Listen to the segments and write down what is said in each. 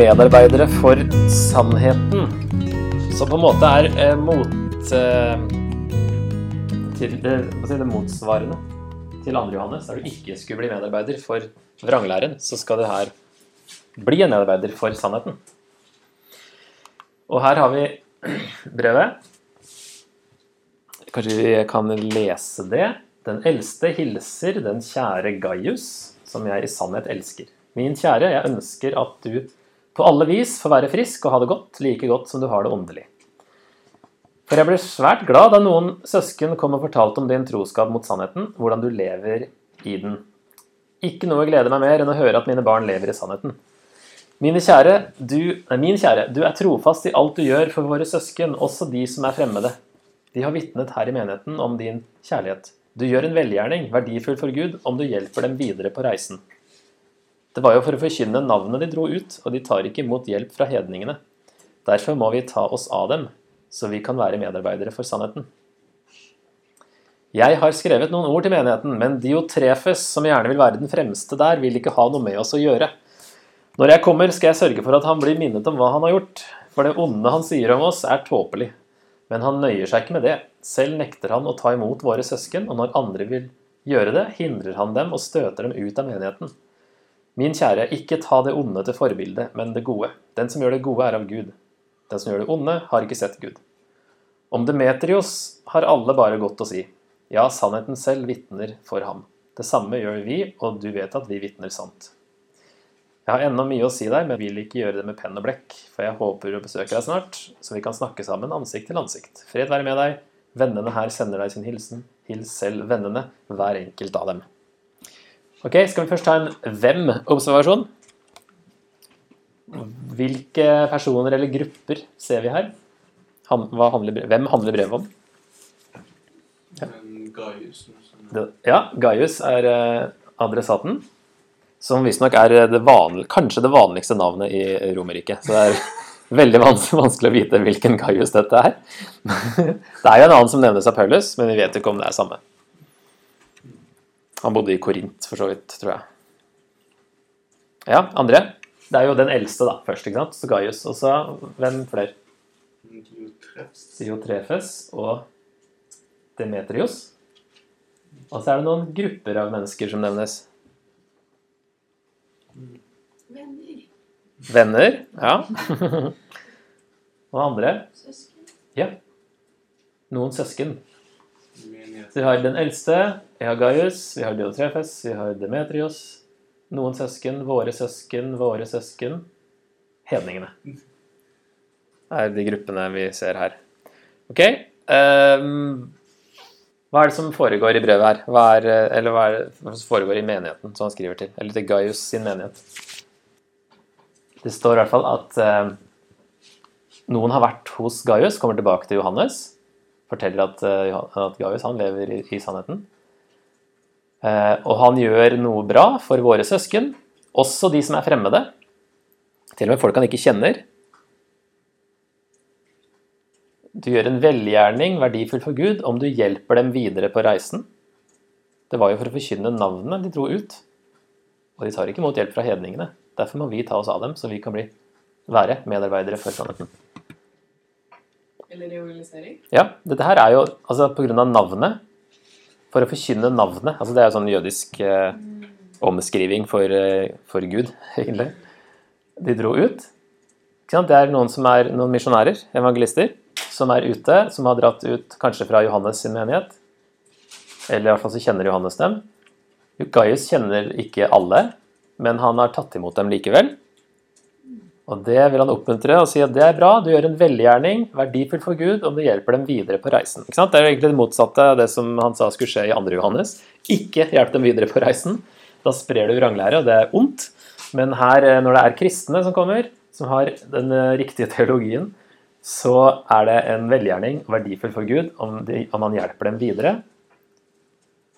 medarbeidere for sannheten. Som på en måte er eh, mot eh, til si, det motsvarende til 2. Johannes, der du ikke skulle bli medarbeider for vranglæren, så skal du her bli en medarbeider for sannheten. Og her har vi brevet. Kanskje vi kan lese det. Den eldste hilser den kjære Gaius, som jeg i sannhet elsker. Min kjære, jeg ønsker at du på alle vis få være frisk og ha det godt, like godt som du har det åndelig. For jeg ble svært glad da noen søsken kom og fortalte om din troskap mot sannheten, hvordan du lever i den. Ikke noe gleder meg mer enn å høre at mine barn lever i sannheten. Kjære, du, nei, min kjære, du er trofast i alt du gjør for våre søsken, også de som er fremmede. De har vitnet her i menigheten om din kjærlighet. Du gjør en velgjerning, verdifull for Gud, om du hjelper dem videre på reisen. Det var jo for å forkynne navnet de dro ut, og de tar ikke imot hjelp fra hedningene. Derfor må vi ta oss av dem, så vi kan være medarbeidere for sannheten. Jeg har skrevet noen ord til menigheten, men Diotrefes, som gjerne vil være den fremste der, vil ikke ha noe med oss å gjøre. Når jeg kommer, skal jeg sørge for at han blir minnet om hva han har gjort, for det onde han sier om oss, er tåpelig. Men han nøyer seg ikke med det. Selv nekter han å ta imot våre søsken, og når andre vil gjøre det, hindrer han dem og støter dem ut av menigheten. Min kjære, ikke ta det onde til forbilde, men det gode. Den som gjør det gode, er av Gud. Den som gjør det onde, har ikke sett Gud. Om Demetrios har alle bare godt å si. Ja, sannheten selv vitner for ham. Det samme gjør vi, og du vet at vi vitner sant. Jeg har ennå mye å si deg, men vil ikke gjøre det med penn og blekk, for jeg håper å besøke deg snart, så vi kan snakke sammen ansikt til ansikt. Fred være med deg. Vennene her sender deg sin hilsen. Hils selv vennene, hver enkelt av dem. Ok, Skal vi først ta en hvem-observasjon? Hvilke personer eller grupper ser vi her? Han, handler, hvem handler brevet om? Ja. Gaius. Ja, Gaius er eh, adressaten. Som visstnok er det vanlig, kanskje det vanligste navnet i Romerriket. Så det er veldig vanskelig å vite hvilken Gaius dette er. Det er jo en annen som nevnes av Paulus, men vi vet ikke om det er samme. Han bodde i Korint, for så vidt, tror jeg. Ja, andre? Det er jo den eldste, da, først, ikke sant? Så Gaius. Og så hvem flere? Diotrefes og Demetrios. Og så er det noen grupper av mennesker som nevnes. Venner. Venner, ja. og andre? Søsken. Ja. Noen søsken. Vi har den eldste, vi har Gaius, vi har Diotrefes, vi har Demetrios. Noen søsken, våre søsken, våre søsken. Hedningene. Det er de gruppene vi ser her. Ok. Um, hva er det som foregår i brevet her? Hva er, eller hva er det som foregår i menigheten som han skriver til? Eller til Gaius sin menighet? Det står i hvert fall at uh, noen har vært hos Gaius, kommer tilbake til Johannes, forteller at, uh, at Gaius han lever i, i sannheten. Eh, og han gjør noe bra for våre søsken, også de som er fremmede. Til og med folk han ikke kjenner. Du gjør en velgjerning verdifull for Gud om du hjelper dem videre på reisen. Det var jo for å forkynne navnene de dro ut. Og de tar ikke imot hjelp fra hedningene. Derfor må vi ta oss av dem, så vi kan bli, være medarbeidere for sannheten. Eller realisering. Ja, dette her er jo altså av navnet. For å forkynne navnet. altså Det er jo sånn jødisk eh, omskriving for, eh, for Gud, egentlig. De dro ut. Det er noen som er noen misjonærer, evangelister, som er ute, som har dratt ut kanskje fra Johannes sin menighet. Eller i hvert fall så kjenner Johannes dem. Gaius kjenner ikke alle, men han har tatt imot dem likevel. Og det vil han oppmuntre og si at det er bra, du gjør en velgjerning, verdifull for Gud, om du hjelper dem videre på reisen. Det er jo egentlig det motsatte av det som han sa skulle skje i 2. Johannes. Ikke hjelp dem videre på reisen. Da sprer du vranglære, og det er ondt. Men her, når det er kristne som kommer, som har den riktige teologien, så er det en velgjerning verdifull for Gud om, de, om han hjelper dem videre.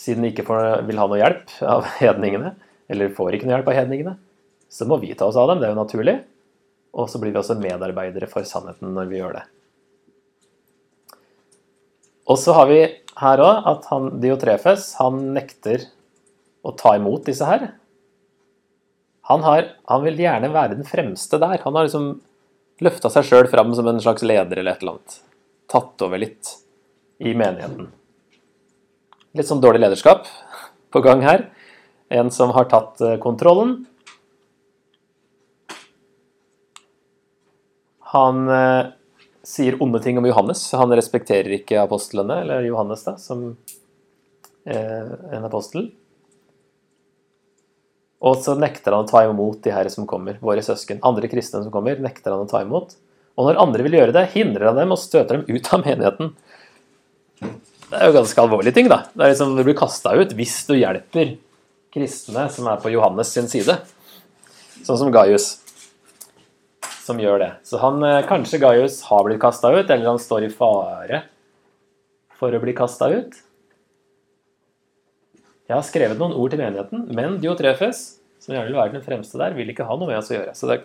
Siden de ikke får, vil ha noe hjelp av hedningene, eller får ikke noe hjelp av hedningene, så må vi ta oss av dem. Det er jo naturlig. Og så blir vi også medarbeidere for sannheten når vi gjør det. Og så har vi her òg at han, Diotrefes han nekter å ta imot disse her. Han, har, han vil gjerne være den fremste der. Han har liksom løfta seg sjøl fram som en slags leder eller et eller annet. Tatt over litt i menigheten. Litt sånn dårlig lederskap på gang her. En som har tatt eh, kontrollen. Han eh, sier onde ting om Johannes. Han respekterer ikke apostlene, eller Johannes, da, som eh, en apostel. Og så nekter han å ta imot de her som kommer, våre søsken. Andre kristne som kommer, nekter han å ta imot. Og når andre vil gjøre det, hindrer han dem og støter dem ut av menigheten. Det er jo ganske alvorlige ting, da. Det er liksom Du blir kasta ut hvis du hjelper kristne som er på Johannes sin side. Sånn som Gaius, som gjør det. Så han, eh, kanskje Gaius har blitt kasta ut, eller han står i fare for å bli kasta ut. Jeg har skrevet noen ord til menigheten, men Diotrefes, som gjerne vil være den fremste der, vil ikke ha noe med oss å gjøre. Så det,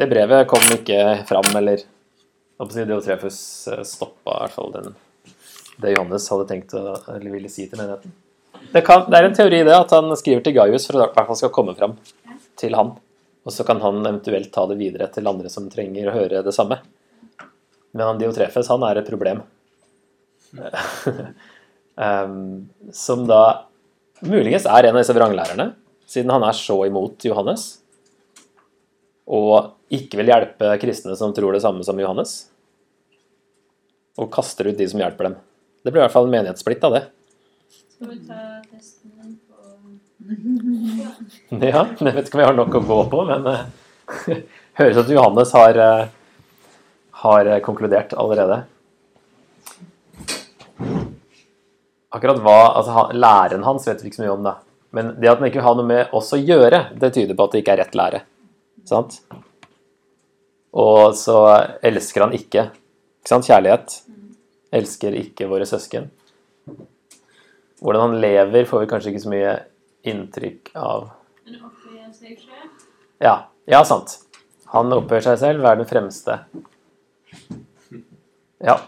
det brevet kom ikke fram, eller Diotrefes stoppa i hvert fall den, det Johannes hadde tenkt å, eller ville si til menigheten. Det, kan, det er en teori det, at han skriver til Gaius for at det hvert fall skal komme fram til han. Og så kan han eventuelt ta det videre til andre som trenger å høre det samme. Men han Diotrefes, han er et problem. um, som da muligens er en av disse vranglærerne, siden han er så imot Johannes. Og ikke vil hjelpe kristne som tror det samme som Johannes. Og kaster ut de som hjelper dem. Det blir i hvert fall en menighetssplitt av det. Skal vi ta på Ja, jeg vet ikke om jeg har nok å gå på, men eh, høres ut som Johannes har, eh, har eh, konkludert allerede. Akkurat hva, altså Læren hans vet vi ikke så mye om, da. Men det at han ikke har noe med oss å gjøre, det tyder på at det ikke er rett lære. Sant? Og så elsker han ikke. Ikke sant? Kjærlighet. Elsker ikke våre søsken. Hvordan han lever, får vi kanskje ikke så mye inntrykk av. seg selv? Ja, ja, sant. Han oppfører seg selv, er den fremste. Ja.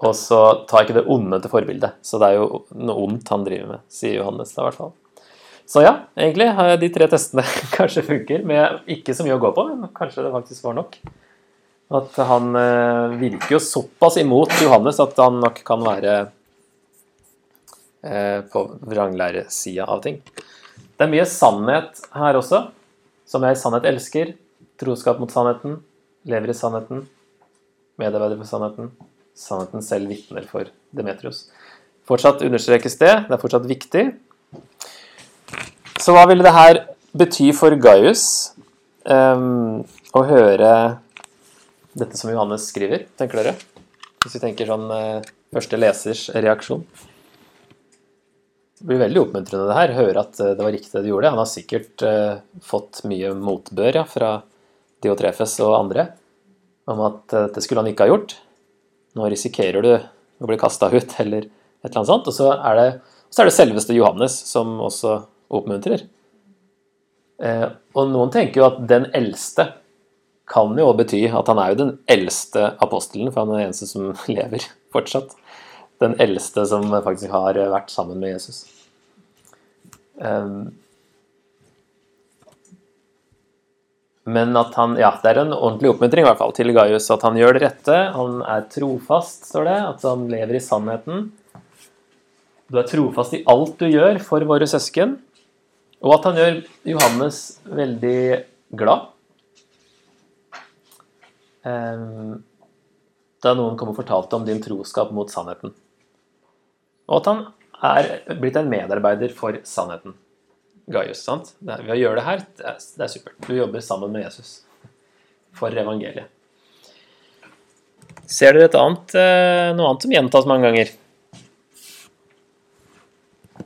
Og så tar ikke det onde til forbilde. Så det er jo noe ondt han driver med, sier Johannes da, i hvert fall. Så ja, egentlig har de tre testene kanskje funker, med ikke så mye å gå på, men kanskje det faktisk var nok. At han eh, virker jo såpass imot Johannes at han nok kan være på vranglæresida av ting. Det er mye sannhet her også, som jeg i sannhet elsker. Troskap mot sannheten, lever i sannheten, medarbeider for sannheten. Sannheten selv vitner for Demetrios. Fortsatt understrekes det, det er fortsatt viktig. Så hva ville det her bety for Gaius um, å høre dette som Johannes skriver, tenker dere? Hvis vi tenker sånn uh, første lesers reaksjon. Det blir veldig oppmuntrende det her, høre at eh, det var riktig det du gjorde. Han har sikkert uh, fått mye motbør ja, fra Diotrefes og andre om at uh, det skulle han ikke ha gjort. Nå risikerer du å bli kasta ut, eller et eller annet sånt. Og så er det, så er det selveste Johannes som også oppmuntrer. Uh, og noen tenker jo at den eldste kan jo bety at han er jo den eldste apostelen, for han er den eneste som lever fortsatt. Den eldste som faktisk har vært sammen med Jesus. Um, men at han Ja, det er en ordentlig oppmuntring i hvert fall til Gaius at han gjør det rette. Han er trofast, står det. At han lever i sannheten. Du er trofast i alt du gjør for våre søsken. Og at han gjør Johannes veldig glad. Ehm, Da noen kom og fortalte om din troskap mot sannheten. Og at han er blitt en medarbeider for sannheten. Gaius, sant? Er, ved å gjøre det her, det er, det er supert. Du jobber sammen med Jesus for evangeliet. Ser dere et annet, eh, noe annet som gjentas mange ganger?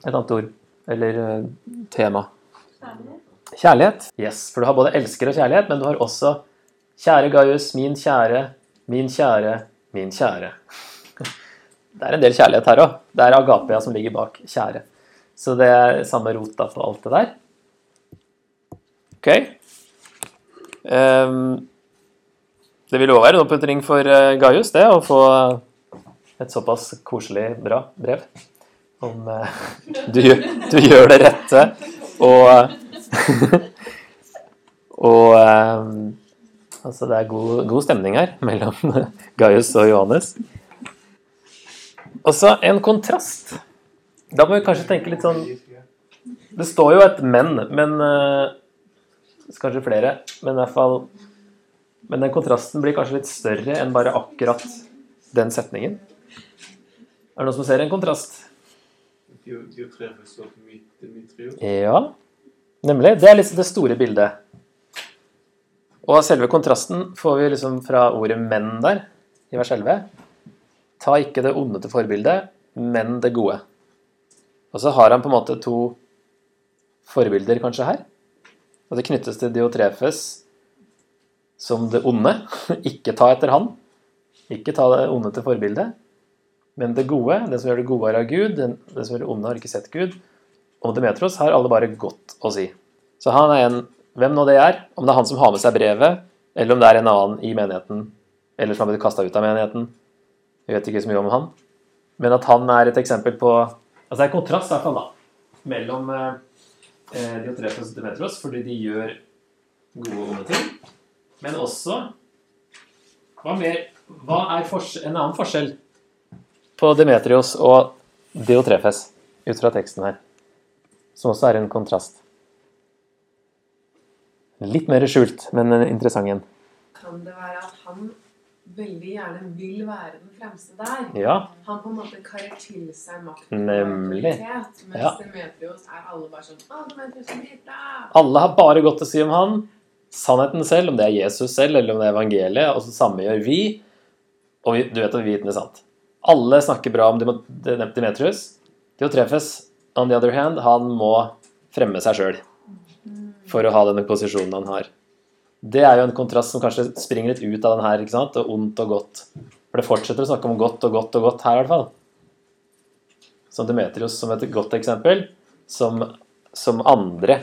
Et annet ord eller eh, tema. Kjærlighet? Kjærlighet. Yes, for du har både elsker og kjærlighet, men du har også kjære Gaius, min kjære, min kjære, min kjære. Det er en del kjærlighet her òg. Det er agapea som ligger bak kjære. Så det er samme rota på alt det der. Ok. Um, det vil òg være en oppmuntring for eh, Gaius, det, å få et såpass koselig, bra brev. Om uh, du, du gjør det rette og Og um, altså det er god, god stemning her mellom Gaius og Johannes. Og så en kontrast. Da må vi kanskje tenke litt sånn Det står jo et 'men', men eh, Kanskje flere, men i hvert fall Men den kontrasten blir kanskje litt større enn bare akkurat den setningen. Er det noen som ser en kontrast? Ja, nemlig. Det er liksom det store bildet. Og selve kontrasten får vi liksom fra ordet 'menn' der, i vers 11. Ta ikke det onde til forbilde, men det gode. Og så har han på en måte to forbilder kanskje her. Og det knyttes til Diotrefes som det onde. Ikke ta etter han. Ikke ta det onde til forbilde. Men det gode, det som gjør det gode, er av Gud. Det som gjør det onde, har ikke sett Gud. Og Demetros har alle bare godt å si. Så han er en, hvem nå det er, om det er han som har med seg brevet, eller om det er en annen i menigheten, eller som har blitt kasta ut av menigheten. Vi vet ikke så mye om han. Men at han er et eksempel på Altså det er kontrast i hvert fall da, mellom eh, eh, Diotrefos og Demetros, fordi de gjør gode og onde ting. Men også Hva, mer, hva er en annen forskjell på Demetrios og Diotrefes ut fra teksten her? Som også er en kontrast. Litt mer skjult, men en interessant en. Kan det være at han veldig gjerne vil være den fremste der? Ja, Han på en måte karer til seg makt Nemlig. mens Ja. Demetrios er alle bare sånn Å, Demetrios er dritbra! alle har bare godt å si om han. Sannheten selv, om det er Jesus selv eller om det er evangeliet, og så samme gjør vi. Og vi, du vet at vi er sant. Alle snakker bra om Demetrius. Diotrefes, on the other hand, han må fremme seg sjøl for å ha denne posisjonen han har. Det er jo en kontrast som kanskje springer litt ut av den her, ikke sant? Og ondt og godt. For det fortsetter å snakke om godt og godt og godt her, i hvert fall. Som Demetrius som et godt eksempel, som, som andre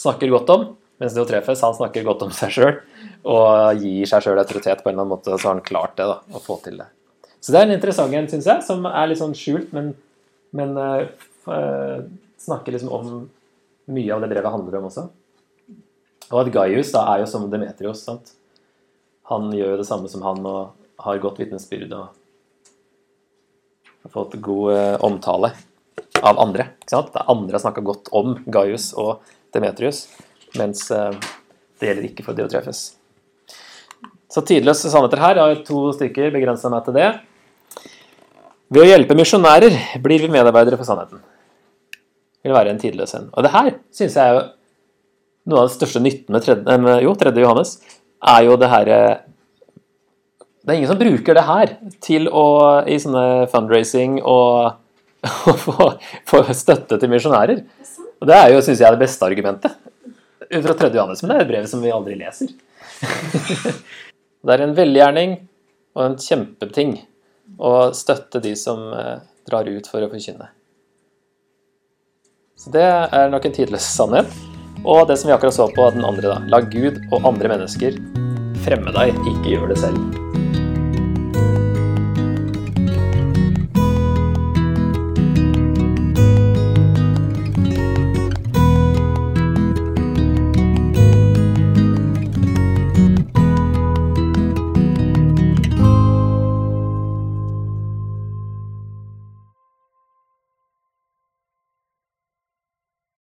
snakker godt om, mens Diotrefes han snakker godt om seg sjøl og gir seg sjøl autoritet på en eller annen måte, så har han klart det, da, å få til det. Så det er en interessant en, syns jeg, som er litt sånn skjult, men, men uh, snakker liksom om mye av det brevet handler om også. Og at Gaius da er jo som Demetrios, sant. Han gjør jo det samme som han og har godt vitnesbyrd og har fått god eh, omtale av andre. Ikke sant? Det er andre har snakka godt om Gaius og Demetrius, mens eh, det gjelder ikke for Diotrefes. Så tidløse sannheter her. Jeg har to stykker, begrensa meg til det. Ved å hjelpe misjonærer blir vi medarbeidere for sannheten. Det vil være en tidløs en. Og det her syns jeg er jo noe av den største nytten med tredje, med- jo, tredje Johannes, er jo det her eh, Det er ingen som bruker det her til å i sånne fundraising og, og få, få støtte til misjonærer. Er. Og det er jo, syns jeg, det beste argumentet. Fra tredje Johannes, men det er et brev som vi aldri leser. det er en velgjerning og en kjempeting å støtte de som eh, drar ut for å forkynne. Så det er nok en tidløs sannhet. Og det som vi akkurat så på den andre, da. La Gud og andre mennesker fremme deg, ikke gjør det selv.